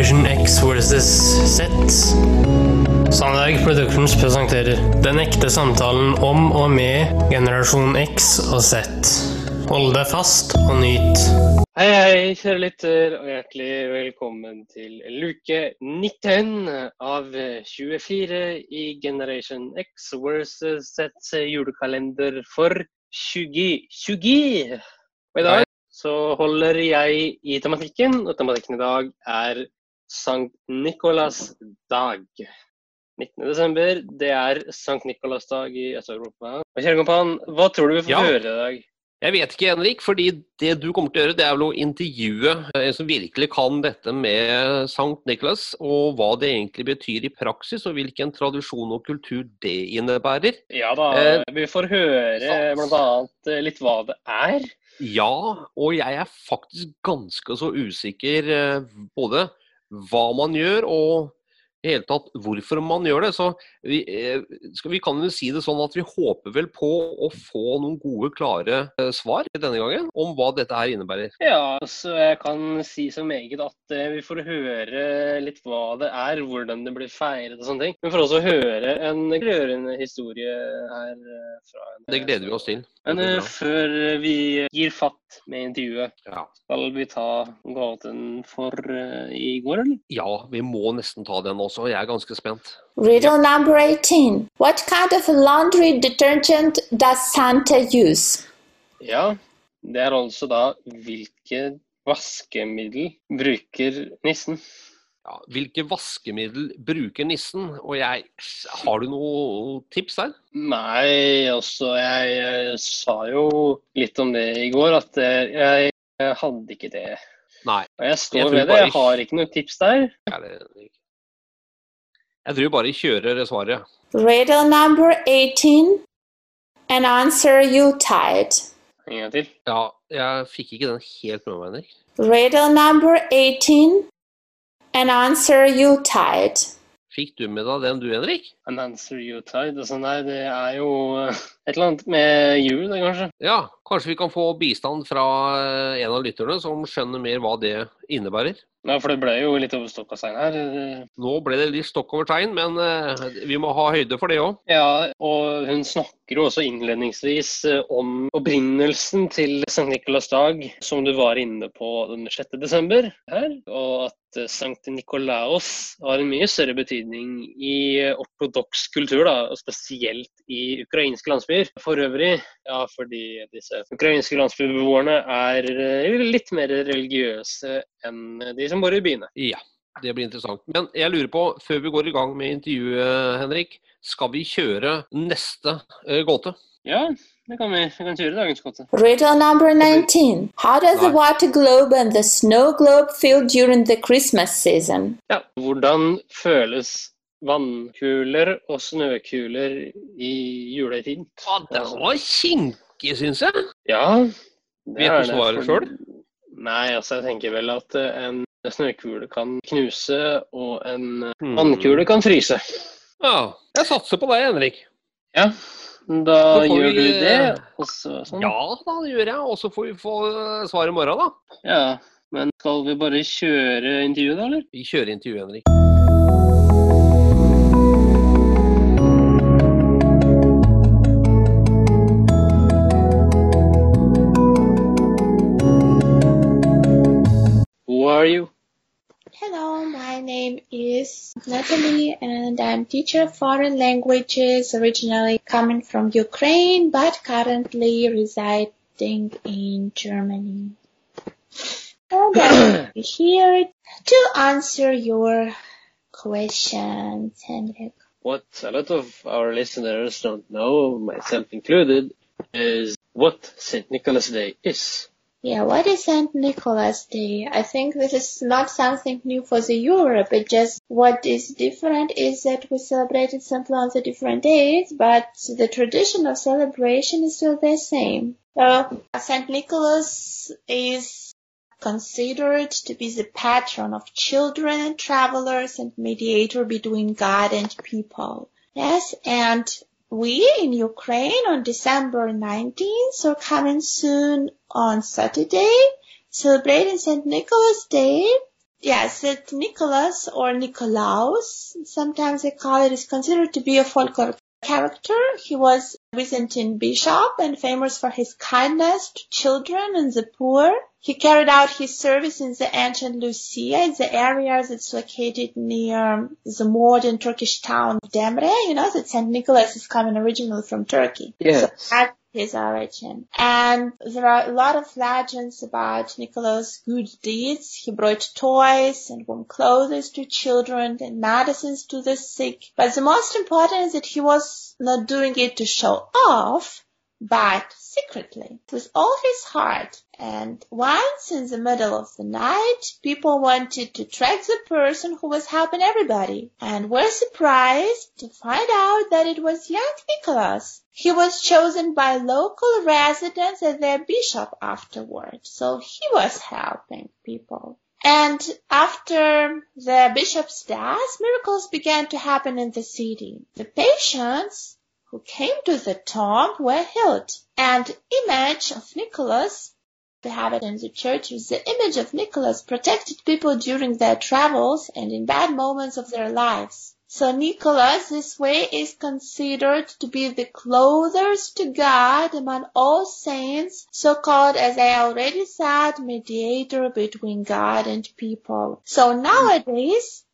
Generation X versus Z. Sandberg Productions presenterer Den ekte samtalen om og med generasjon X og Z. Hold deg fast og nyt. Hei, hei, kjære lytter, og hjertelig velkommen til luke 19 av 24 i Generation X versus Z julekalender for 2020. Og i dag så holder jeg i tematikken, og tematikken i dag er Sankt Nikolas dag. 19.12. Det er Sankt Nikolas dag i Øst-Europa. Kjære kompan, hva tror du vi får Ja. høre i dag? Jeg vet ikke, Henrik, fordi det du kommer til å gjøre, det er vel å intervjue en som virkelig kan dette med Sankt Niklas, og hva det egentlig betyr i praksis, og hvilken tradisjon og kultur det innebærer. Ja da, Eh, vi får høre bl.a. litt hva det er. Ja, og jeg er faktisk ganske så usikker eh, både hva man gjør, og i hele tatt hvorfor man gjør det. Så vi, eh, skal, vi kan jo si det sånn at vi håper vel på å få noen gode, klare eh, svar denne gangen om hva dette her innebærer. Ja, så jeg kan si så meget at eh, vi får høre litt hva det er, hvordan det blir feiret og sånne ting. Men får også høre en rørende historie her fra en Det gleder vi oss til. Men før vi gir fatt med intervjuet, Ja. skal vi ta gaten for uh, i går, eller? Ja, vi må nesten ta den også. Jeg er ganske spent. Riddle number 18. What kind of laundry detergent does Santa use? Ja, det er altså da hvilke vaskemiddel bruker nissen? Ja, hvilke vaskemiddel bruker nissen? Og jeg Har du noen tips der? Nei, altså jeg, eh, sa jo litt om det i går, at eh, jeg, jeg hadde ikke det. Nei. Og jeg Jeg står jeg ved det, jeg har ikke noen tips der. Er Jeg tror bare kjører svaret. Riddle number 18. and answer you tied. En gang til. Ja, jeg fikk ikke den helt med meg, Henrik. Riddle number 18. An answer you tied. Fikk du med deg den du, Henrik? An answer you tied. Altså, nei, det er jo eh, et eller annet med jul, det, kanskje. Ja, kanskje vi kan få bistand fra eh, en av lytterne som skjønner mer hva det innebærer. Ja, for det ble jo litt over stokk og stein her. Nå ble det litt stokk over tegn, men eh, vi må ha høyde for det òg. Ja, og hun snakker jo også innledningsvis eh, om opprinnelsen til Sankt Nikolas dag, som du var inne på den 6. desember her, og at St. Sankt Nikolaos har en mye større betydning i ortodoks kultur, da, og spesielt i ukrainske landsbyer. For øvrig, ja, fordi disse ukrainske landsbybeboerne er eh, litt mer religiøse enn de som bor i byene. Ja, det blir interessant. Men jeg lurer på, før vi går i gang med intervjuet, Henrik, skal vi kjøre neste eh, gåte? Ja, det kan vi. Vi kan kjøre dagens gåte. Riddle number 19. How does the water globe and the snow globe feel during the Christmas season? Ja, hvordan føles vannkuler og snøkuler i juletiden? Ja, det var kinkig, syns jeg. Ja, Vet du svaret sjøl? Nei, altså jeg tenker vel at eh, en snøkule kan knuse, og en eh, Hmm. vannkule kan fryse. Ja, jeg satser på deg, Henrik. Ja, da gjør vi, du det, Også, sånn. Ja da, gjør jeg. Og så får vi få eh, svar i morgen, da. Ja, men skal vi bare kjøre intervjuet da, eller? Vi kjører intervjuet, Henrik. Are you? Hello, my name is Natalie and I'm teacher of foreign languages originally coming from Ukraine but currently residing in Germany. And I'm here to answer your questions, Henrik. What a lot of our listeners don't know, myself included, is what St. Nicholas Day is. Yeah, what is St. Nicholas Day? I think this is not something new for the Europe. It just what is different is that we celebrate it simply on different days, but the tradition of celebration is still the same. So St. Nicholas is considered to be the patron of children travelers and mediator between God and people. Yes, and we in Ukraine on December 19th, so coming soon on Saturday, celebrating St. Nicholas Day, Yes, St. Nicholas or Nicolaus, sometimes they call it, is considered to be a folklore character. He was Byzantine bishop and famous for his kindness to children and the poor. He carried out his service in the ancient Lycia, in the area that's located near the modern Turkish town Demre. You know that St. Nicholas is coming originally from Turkey. Yes. So that his origin. And there are a lot of legends about Nicholas' good deeds. He brought toys and warm clothes to children and medicines to the sick. But the most important is that he was not doing it to show off, but secretly, with all his heart. And once in the middle of the night, people wanted to track the person who was helping everybody and were surprised to find out that it was young Nicholas. He was chosen by local residents as their bishop afterward. So he was helping people. And after the bishop's death, miracles began to happen in the city. The patients who came to the tomb were healed. And image of Nicholas, we have it in the churches, the image of Nicholas protected people during their travels and in bad moments of their lives. So Nicholas this way is considered to be the closest to God among all saints, so called as I already said, mediator between God and people. So nowadays,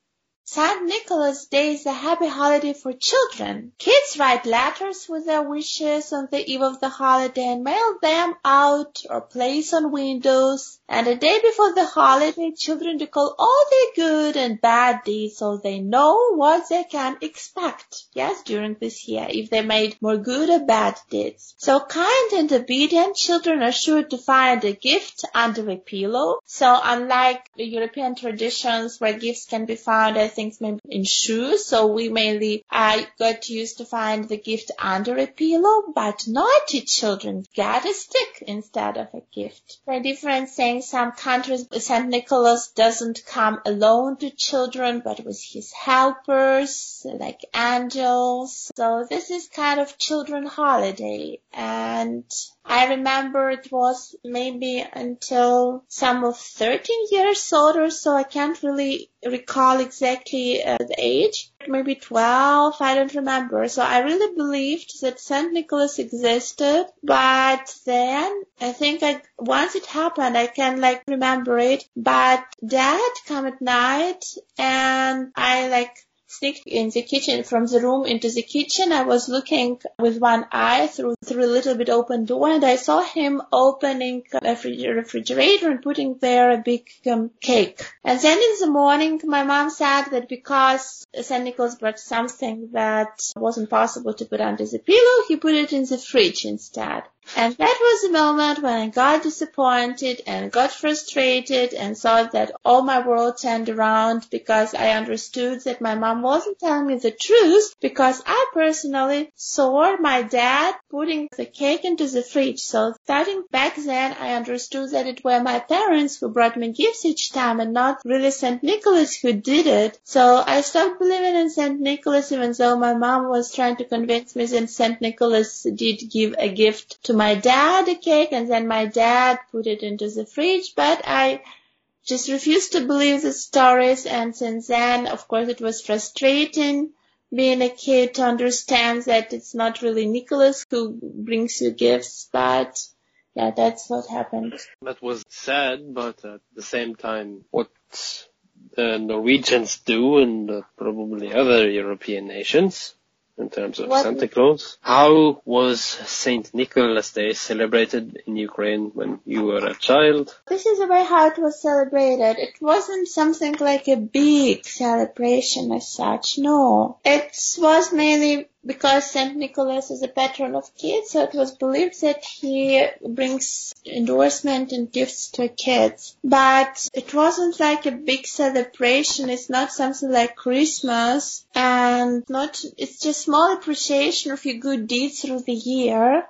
St. Nicholas Day is a happy holiday for children. Kids write letters with their wishes on the eve of the holiday and mail them out or place on windows. And the day before the holiday, children recall all their good and bad deeds so they know what they can expect. Yes, during this year, if they made more good or bad deeds. So kind and obedient children are sure to find a gift under a pillow. So unlike the European traditions where gifts can be found, I think maybe in shoes. So we mainly uh, got used to find the gift under a pillow, but naughty children get a stick instead of a gift. Are different things. Some countries, St. Nicholas doesn't come alone to children, but with his helpers, like angels. So this is kind of children holiday. And I remember it was maybe until some of 13 years old or so. I can't really recall exactly uh, the age. Maybe 12, I don't remember. So I really believed that St. Nicholas existed, but then I think I, once it happened, I can like remember it, but dad come at night and I like sneaked in the kitchen from the room into the kitchen. I was looking with one eye through through a little bit open door, and I saw him opening a refrigerator and putting there a big um, cake. And then in the morning, my mom said that because St. Nicholas brought something that wasn't possible to put under the pillow, he put it in the fridge instead. And that was the moment when I got disappointed and got frustrated and thought that all my world turned around because I understood that my mom wasn't telling me the truth because I personally saw my dad putting the cake into the fridge. So starting back then, I understood that it were my parents who brought me gifts each time and not really St. Nicholas who did it. So I stopped believing in St. Nicholas even though my mom was trying to convince me that St. Nicholas did give a gift to my dad a cake and then my dad put it into the fridge, but I just refused to believe the stories and since then, of course, it was frustrating being a kid to understand that it's not really Nicholas who brings you gifts, but yeah, that's what happened. That was sad, but at the same time, what the Norwegians do and probably other European nations in terms of What- Santa Claus. How was Saint Nicholas Day celebrated in Ukraine when you were a child? This is the way how it was celebrated. It wasn't something like a big celebration as such, no. It was mainly because St. Nicholas is a patron of kids, so it was believed that he brings endorsement and gifts to kids. But it wasn't like a big celebration. It's not something like Christmas and not, it's just small appreciation of your good deeds through the year.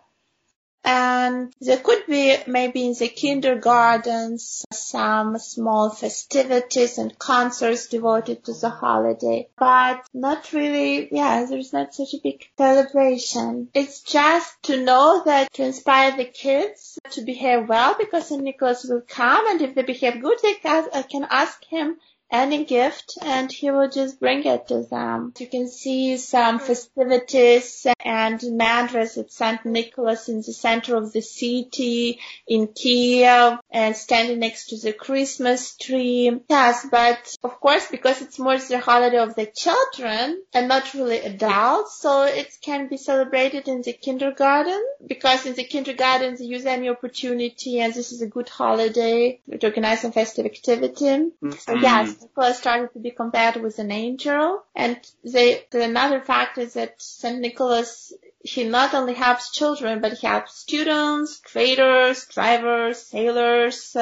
And there could be maybe in the kindergartens some small festivities and concerts devoted to the holiday, but not really, yeah, there's not such a big celebration. It's just to know that to inspire the kids to behave well because St. Nicholas will come and if they behave good, they uh, can ask him any gift and he will just bring it to them. You can see some festivities and mantras at St. Nicholas in the center of the city in Kiev and standing next to the Christmas tree. Yes, but of course because it's more the holiday of the children and not really adults, so it can be celebrated in the kindergarten because in the kindergarten they use any opportunity and this is a good holiday to organize some festive activity. Mm-hmm. So yes, Nicholas started to be compared with an angel. And they, another fact is that St. Nicholas, he not only helps children, but he helps students, traders, drivers, sailors.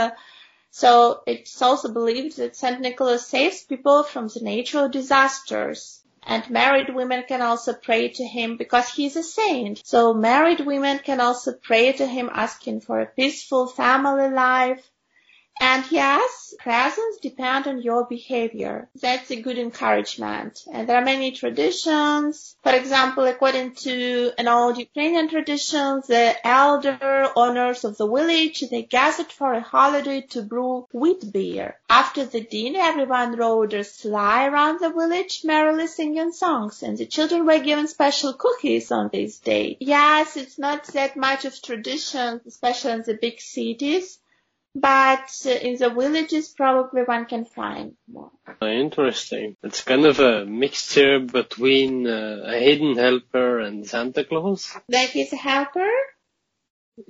So it's also believed that St. Nicholas saves people from the natural disasters. And married women can also pray to him because he's a saint. So married women can also pray to him asking for a peaceful family life, and yes, presents depend on your behavior. That's a good encouragement. And there are many traditions. For example, according to an old Ukrainian tradition, the elder owners of the village, they gathered for a holiday to brew wheat beer. After the dinner, everyone rode a sleigh around the village, merrily singing songs, and the children were given special cookies on this day. Yes, it's not that much of tradition, especially in the big cities, but in the villages probably one can find more. Interesting. It's kind of a mixture between uh, a hidden helper and Santa Claus. That is a helper?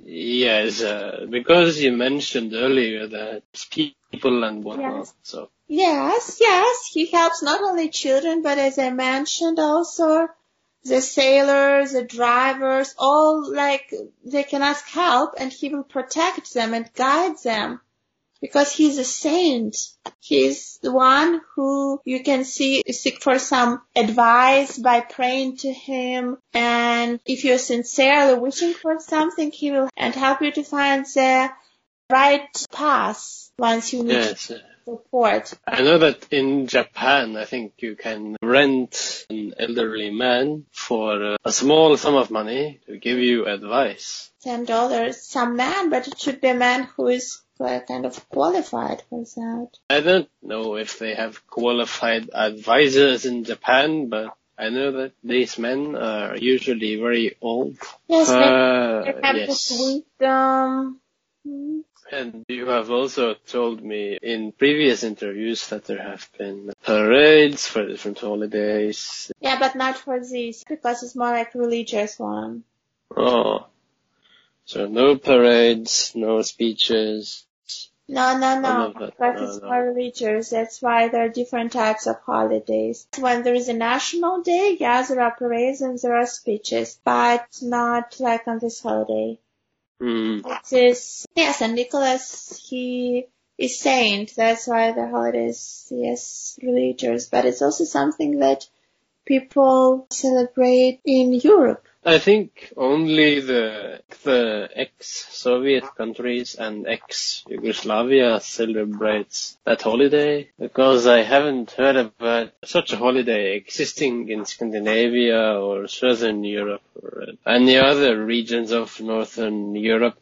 Yes, uh, because you mentioned earlier that people and whatnot. Yes. So. Yes, yes, he helps not only children, but as I mentioned also the sailors, the drivers, all like they can ask help and he will protect them and guide them because he's a saint. He's the one who you can see seek for some advice by praying to him. And if you're sincerely wishing for something, he will and help you to find the right path once you need yes support. I know that in Japan, I think you can rent an elderly man for uh, a small sum of money to give you advice. Ten dollars, some man, but it should be a man who is uh, kind of qualified for that. I don't know if they have qualified advisors in Japan, but I know that these men are usually very old. Yes, uh, they have yes. wisdom. Hmm. And you have also told me in previous interviews that there have been parades for different holidays. Yeah, but not for this, because it's more like a religious one. Oh. So no parades, no speeches. No, no, no, because no, it's no. more religious. That's why there are different types of holidays. When there is a national day, yes, there are parades and there are speeches, but not like on this holiday. Mm. It yes, and Nicholas, he is saint. That's why the holiday is, yes, religious. But it's also something that people celebrate in Europe. I think only the the ex-Soviet countries and ex-Yugoslavia celebrates that holiday because I haven't heard about such a holiday existing in Scandinavia or Southern Europe or any other regions of Northern Europe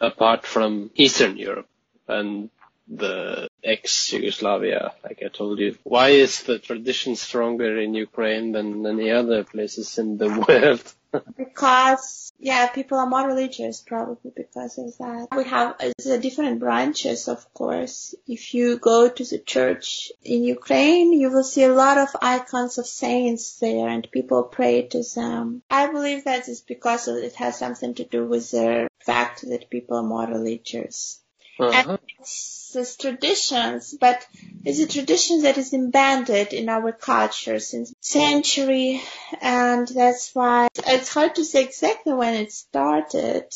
apart from Eastern Europe. And the ex-Yugoslavia, like I told you. Why is the tradition stronger in Ukraine than any other places in the world? Because, yeah, people are more religious probably because of that. We have uh, different branches, of course. If you go to the church in Ukraine, you will see a lot of icons of saints there and people pray to them. I believe that is because it has something to do with the fact that people are more religious. Uh-huh. Traditions, but it's a tradition that is embedded in our culture since century, and that's why it's hard to say exactly when it started.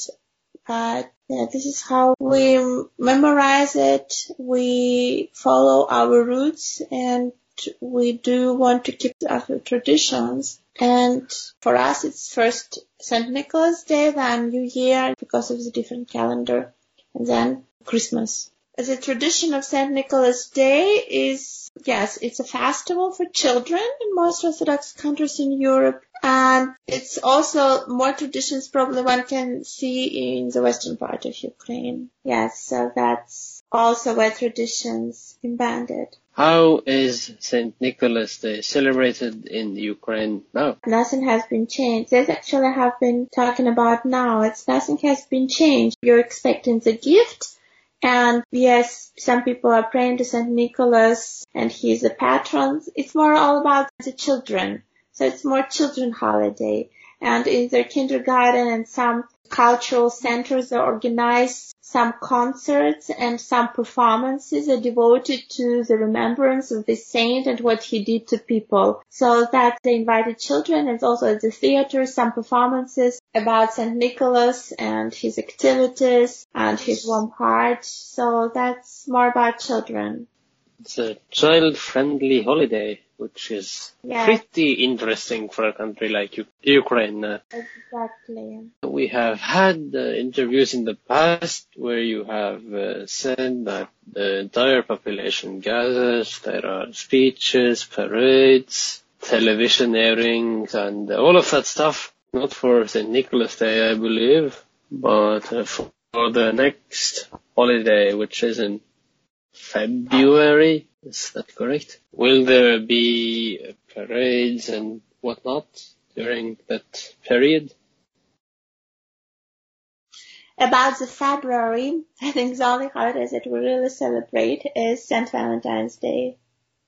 But yeah, this is how we memorize it. We follow our roots, and we do want to keep our traditions. And for us, it's first St. Nicholas Day, then New Year because of the different calendar, and then Christmas. The tradition of St. Nicholas Day is, yes, it's a festival for children in most Orthodox countries in Europe. And it's also more traditions probably one can see in the western part of Ukraine. Yes, so that's also where traditions embedded. How is St. Nicholas Day celebrated in Ukraine now? Nothing has been changed. That's actually what I have been talking about now. It's nothing has been changed. You're expecting the gift and yes, some people are praying to St. Nicholas and he's a patron. It's more all about the children. So it's more children holiday. And in their kindergarten and some cultural centers are organized some concerts and some performances are devoted to the remembrance of the saint and what he did to people. So that they invited children and also at the theater some performances about St. Nicholas and his activities and his warm heart. So that's more about children. It's a child-friendly holiday, which is Yeah. pretty interesting for a country like U- Ukraine. Exactly. we have had uh, interviews in the past where you have uh, said that the entire population gathers, there are speeches, parades, television airings, and all of that stuff. Not for St. Nicholas Day, I believe, but uh, for the next holiday, which is in February. Is that correct? Will there be parades and whatnot during that period? About the February, I think the only holidays that we really celebrate is St. Valentine's Day.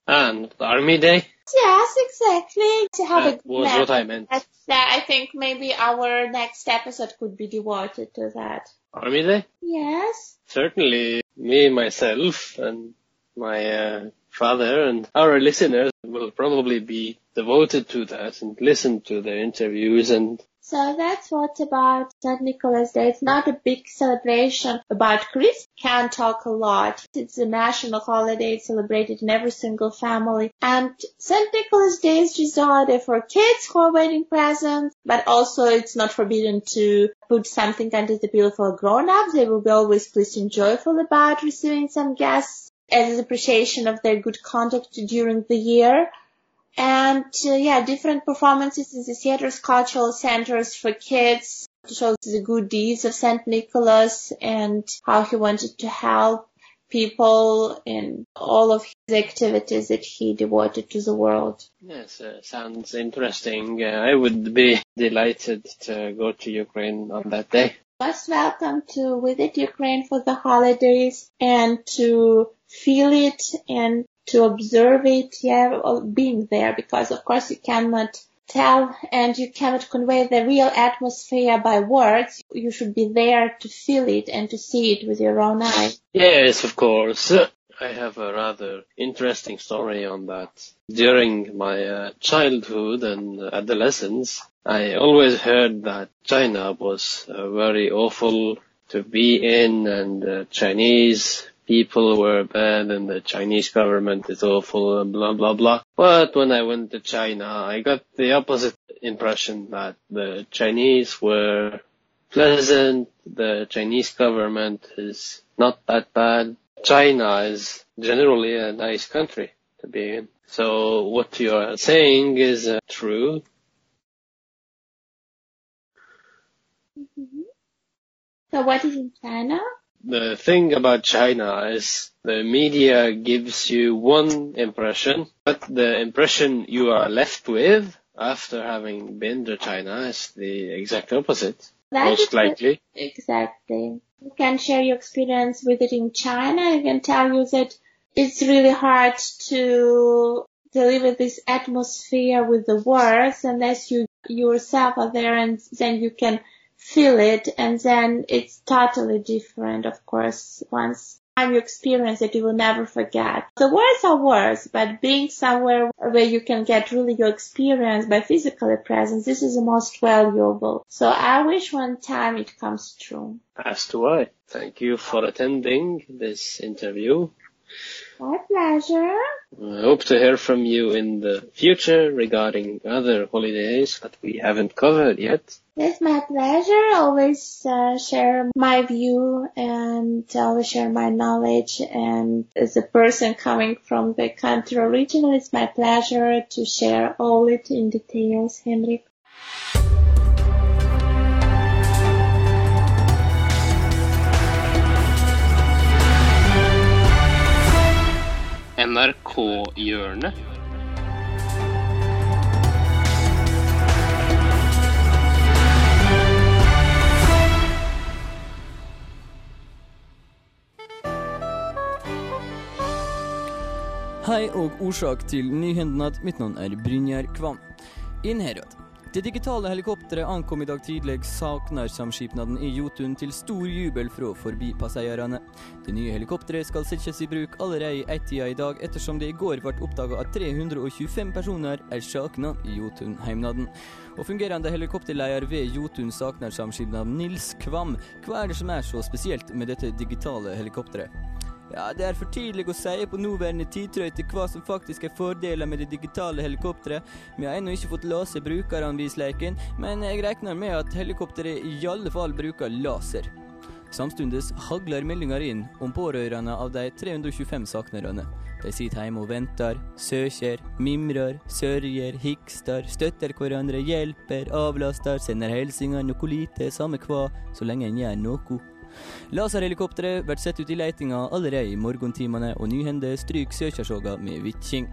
Ah, and Army Day? Yes, exactly. To have That good was what I meant. That. I think maybe our next episode could be devoted to that. Army Day? Yes. Certainly, me, myself, and my uh, father and our listeners will probably be devoted to that and listen to their interviews and So that's what about St. Nicholas Day. It's not a big celebration about Christmas. Can talk a lot. It's a national holiday. Celebrated in every single family. And St. Nicholas Day is holiday for kids who are waiting presents, but also it's not forbidden to put something under the pillow for grown-ups. They will be always pleased and joyful about receiving some guests as an appreciation of their good conduct during the year. And uh, yeah, different performances in the theaters, cultural centers for kids to show the good deeds of Saint Nicholas and how he wanted to help people in all of his activities that he devoted to the world. yes, uh, sounds interesting. Uh, I would be delighted to go to Ukraine on that day. Most welcome to visit Ukraine for the holidays and to feel it and to observe it, yeah, being there because of course you cannot tell and you cannot convey the real atmosphere by words. You should be there to feel it and to see it with your own eyes. Yes, of course. I have a rather interesting story on that. During my uh, childhood and adolescence, I always heard that China was uh, very awful to be in and uh, Chinese people were bad and the Chinese government is awful and blah blah blah. But when I went to China, I got the opposite impression that the Chinese were pleasant, the Chinese government is not that bad. China is generally a nice country to be in. So what you are saying is uh, true. So what is in China? The thing about China is the media gives you one impression, but the impression you are left with after having been to China is the exact opposite, That most likely. Exactly. You can share your experience visiting China. I can tell you that it's really hard to deliver this atmosphere with the words unless you yourself are there and then you can feel it and then it's totally different of course once time you experience it you will never forget. The words are words but being somewhere where you can get really your experience by physically present this is the most valuable. So I wish one time it comes true. As do I. Thank you for attending this interview. My pleasure. I hope to hear from you in the future regarding other holidays that we haven't covered yet. It's my pleasure. Always uh, share my view and always share my knowledge. And as a person coming from the country originally, it's my pleasure to share all it in details, Henrik. NRK-hjørnet. Hei og årsak til nyhendene. Mitt navn er Brynjar Kvam. Innherad. Det digitale helikopteret ankom i dag tidlig Saknarsamskipnaden i Jotun til stor jubel fra forbipasseierne. Det nye helikopteret skal settes i bruk allerede i ett-tida i dag, ettersom det i går ble oppdaga at 325 personer er savna i Jotun-heimnaden. Og fungerende helikopterleder ved Jotun Saknarsamskipnaden, Nils Kvam, hva er det som er så spesielt med dette digitale helikopteret? Ja, Det er for tidlig å si på nåværende tidtrøyte hva som faktisk er fordeler med det digitale helikopteret. Vi har ennå ikke fått lese brukeranvisleken, men jeg regner med at helikopteret i alle fall bruker laser. Samtidig hagler meldinger inn om pårørende av de 325 savnerne. De sitter hjemme og venter, søker, mimrer, sørger, hikster, støtter hverandre, hjelper, avlaster, sender hilsener, noe lite, samme hva, så lenge en gjør noe. Laserhelikopteret blir sett ut i leitinga allerede i morgentimene, og Nyhende stryker søkersoga med vitking.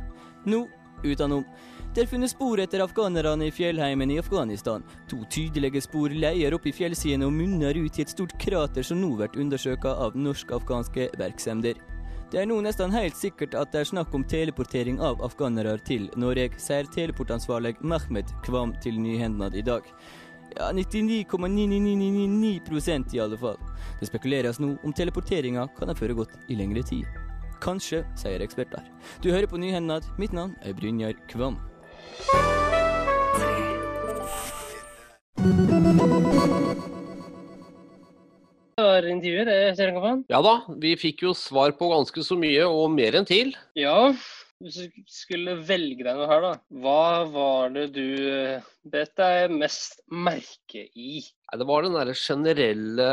Nå utenom. Det er funnet spor etter afghanerne i fjellheimen i Afghanistan. To tydelige spor leier opp i fjellsidene og munner ut i et stort krater som nå blir undersøkt av norsk-afghanske virksomheter. Det er nå nesten helt sikkert at det er snakk om teleportering av afghanere til Norge, sier teleportansvarlig Mehmet Kvam til Nyhendnad i dag. Ja, 99,99999% i alle fall. Det spekuleres nå om teleporteringa kan ha foregått i lengre tid. Kanskje, sier eksperter. Du hører på Nyhendad. Mitt navn er Brynjar Kvam. Det var intervjuet, det, Sørenkoppen. Ja da, vi fikk jo svar på ganske så mye, og mer enn til. Ja, hvis du skulle velge deg noe her, da. Hva var det du eh, bet deg mest merke i? Det var den der generelle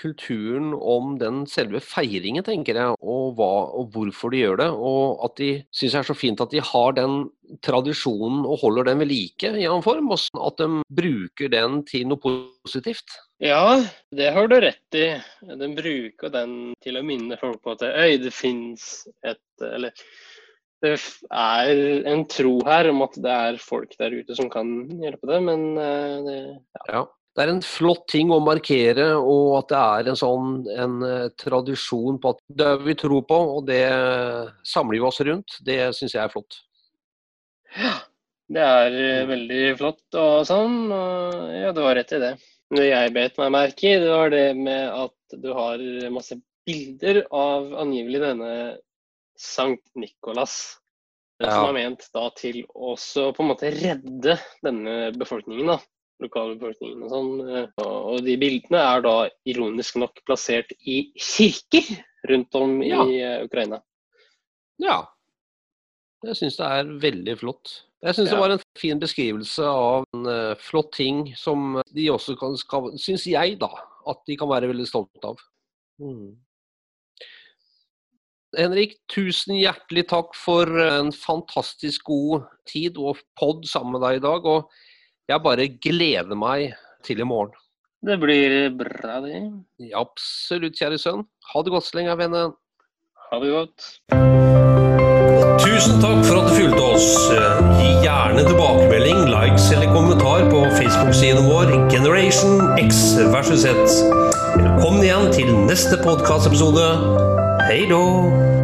kulturen om den selve feiringen, tenker jeg, og, hva, og hvorfor de gjør det. Og at de syns det er så fint at de har den tradisjonen og holder den ved like i en form. Og at de bruker den til noe positivt. Ja, det har du rett i. De bruker den til å minne folk på at øy, det fins et Eller det er en tro her om at det er folk der ute som kan hjelpe det, men eh, det, ja. Ja. Det er en flott ting å markere, og at det er en sånn en eh, tradisjon på at det vi tror på, og det samler vi oss rundt. Det syns jeg er flott. Ja, Det er eh, veldig flott og sånn, og ja, du har rett i det. Det jeg bet meg merke i, det var det med at du har masse bilder av angivelig denne Sankt Nikolas. Ja. som er ment da til også på en måte redde denne befolkningen, da. Lokalbefolkningen og sånn. Og de bildene er da ironisk nok plassert i kirker rundt om i Ja. Ukraina. Ja. Jeg syns det er veldig flott. Jeg syns Ja. det var en fin beskrivelse av en eh, flott ting som de også kan, syns jeg, da, at de kan være veldig stolte av. Mm. Henrik, tusen hjertelig takk for en fantastisk god tid og pod sammen med deg i dag. Og jeg bare gleder meg til i morgen. Det blir bra, det. Absolutt, kjære sønn. Ha det godt så lenge, vennen. Ha det godt. Tusen takk for at du fulgte oss. Gi gjerne tilbakemelding, likes eller kommentar på Facebook-siden vår Generation X versus Z. Velkommen igjen til neste podkastepisode. Hei då!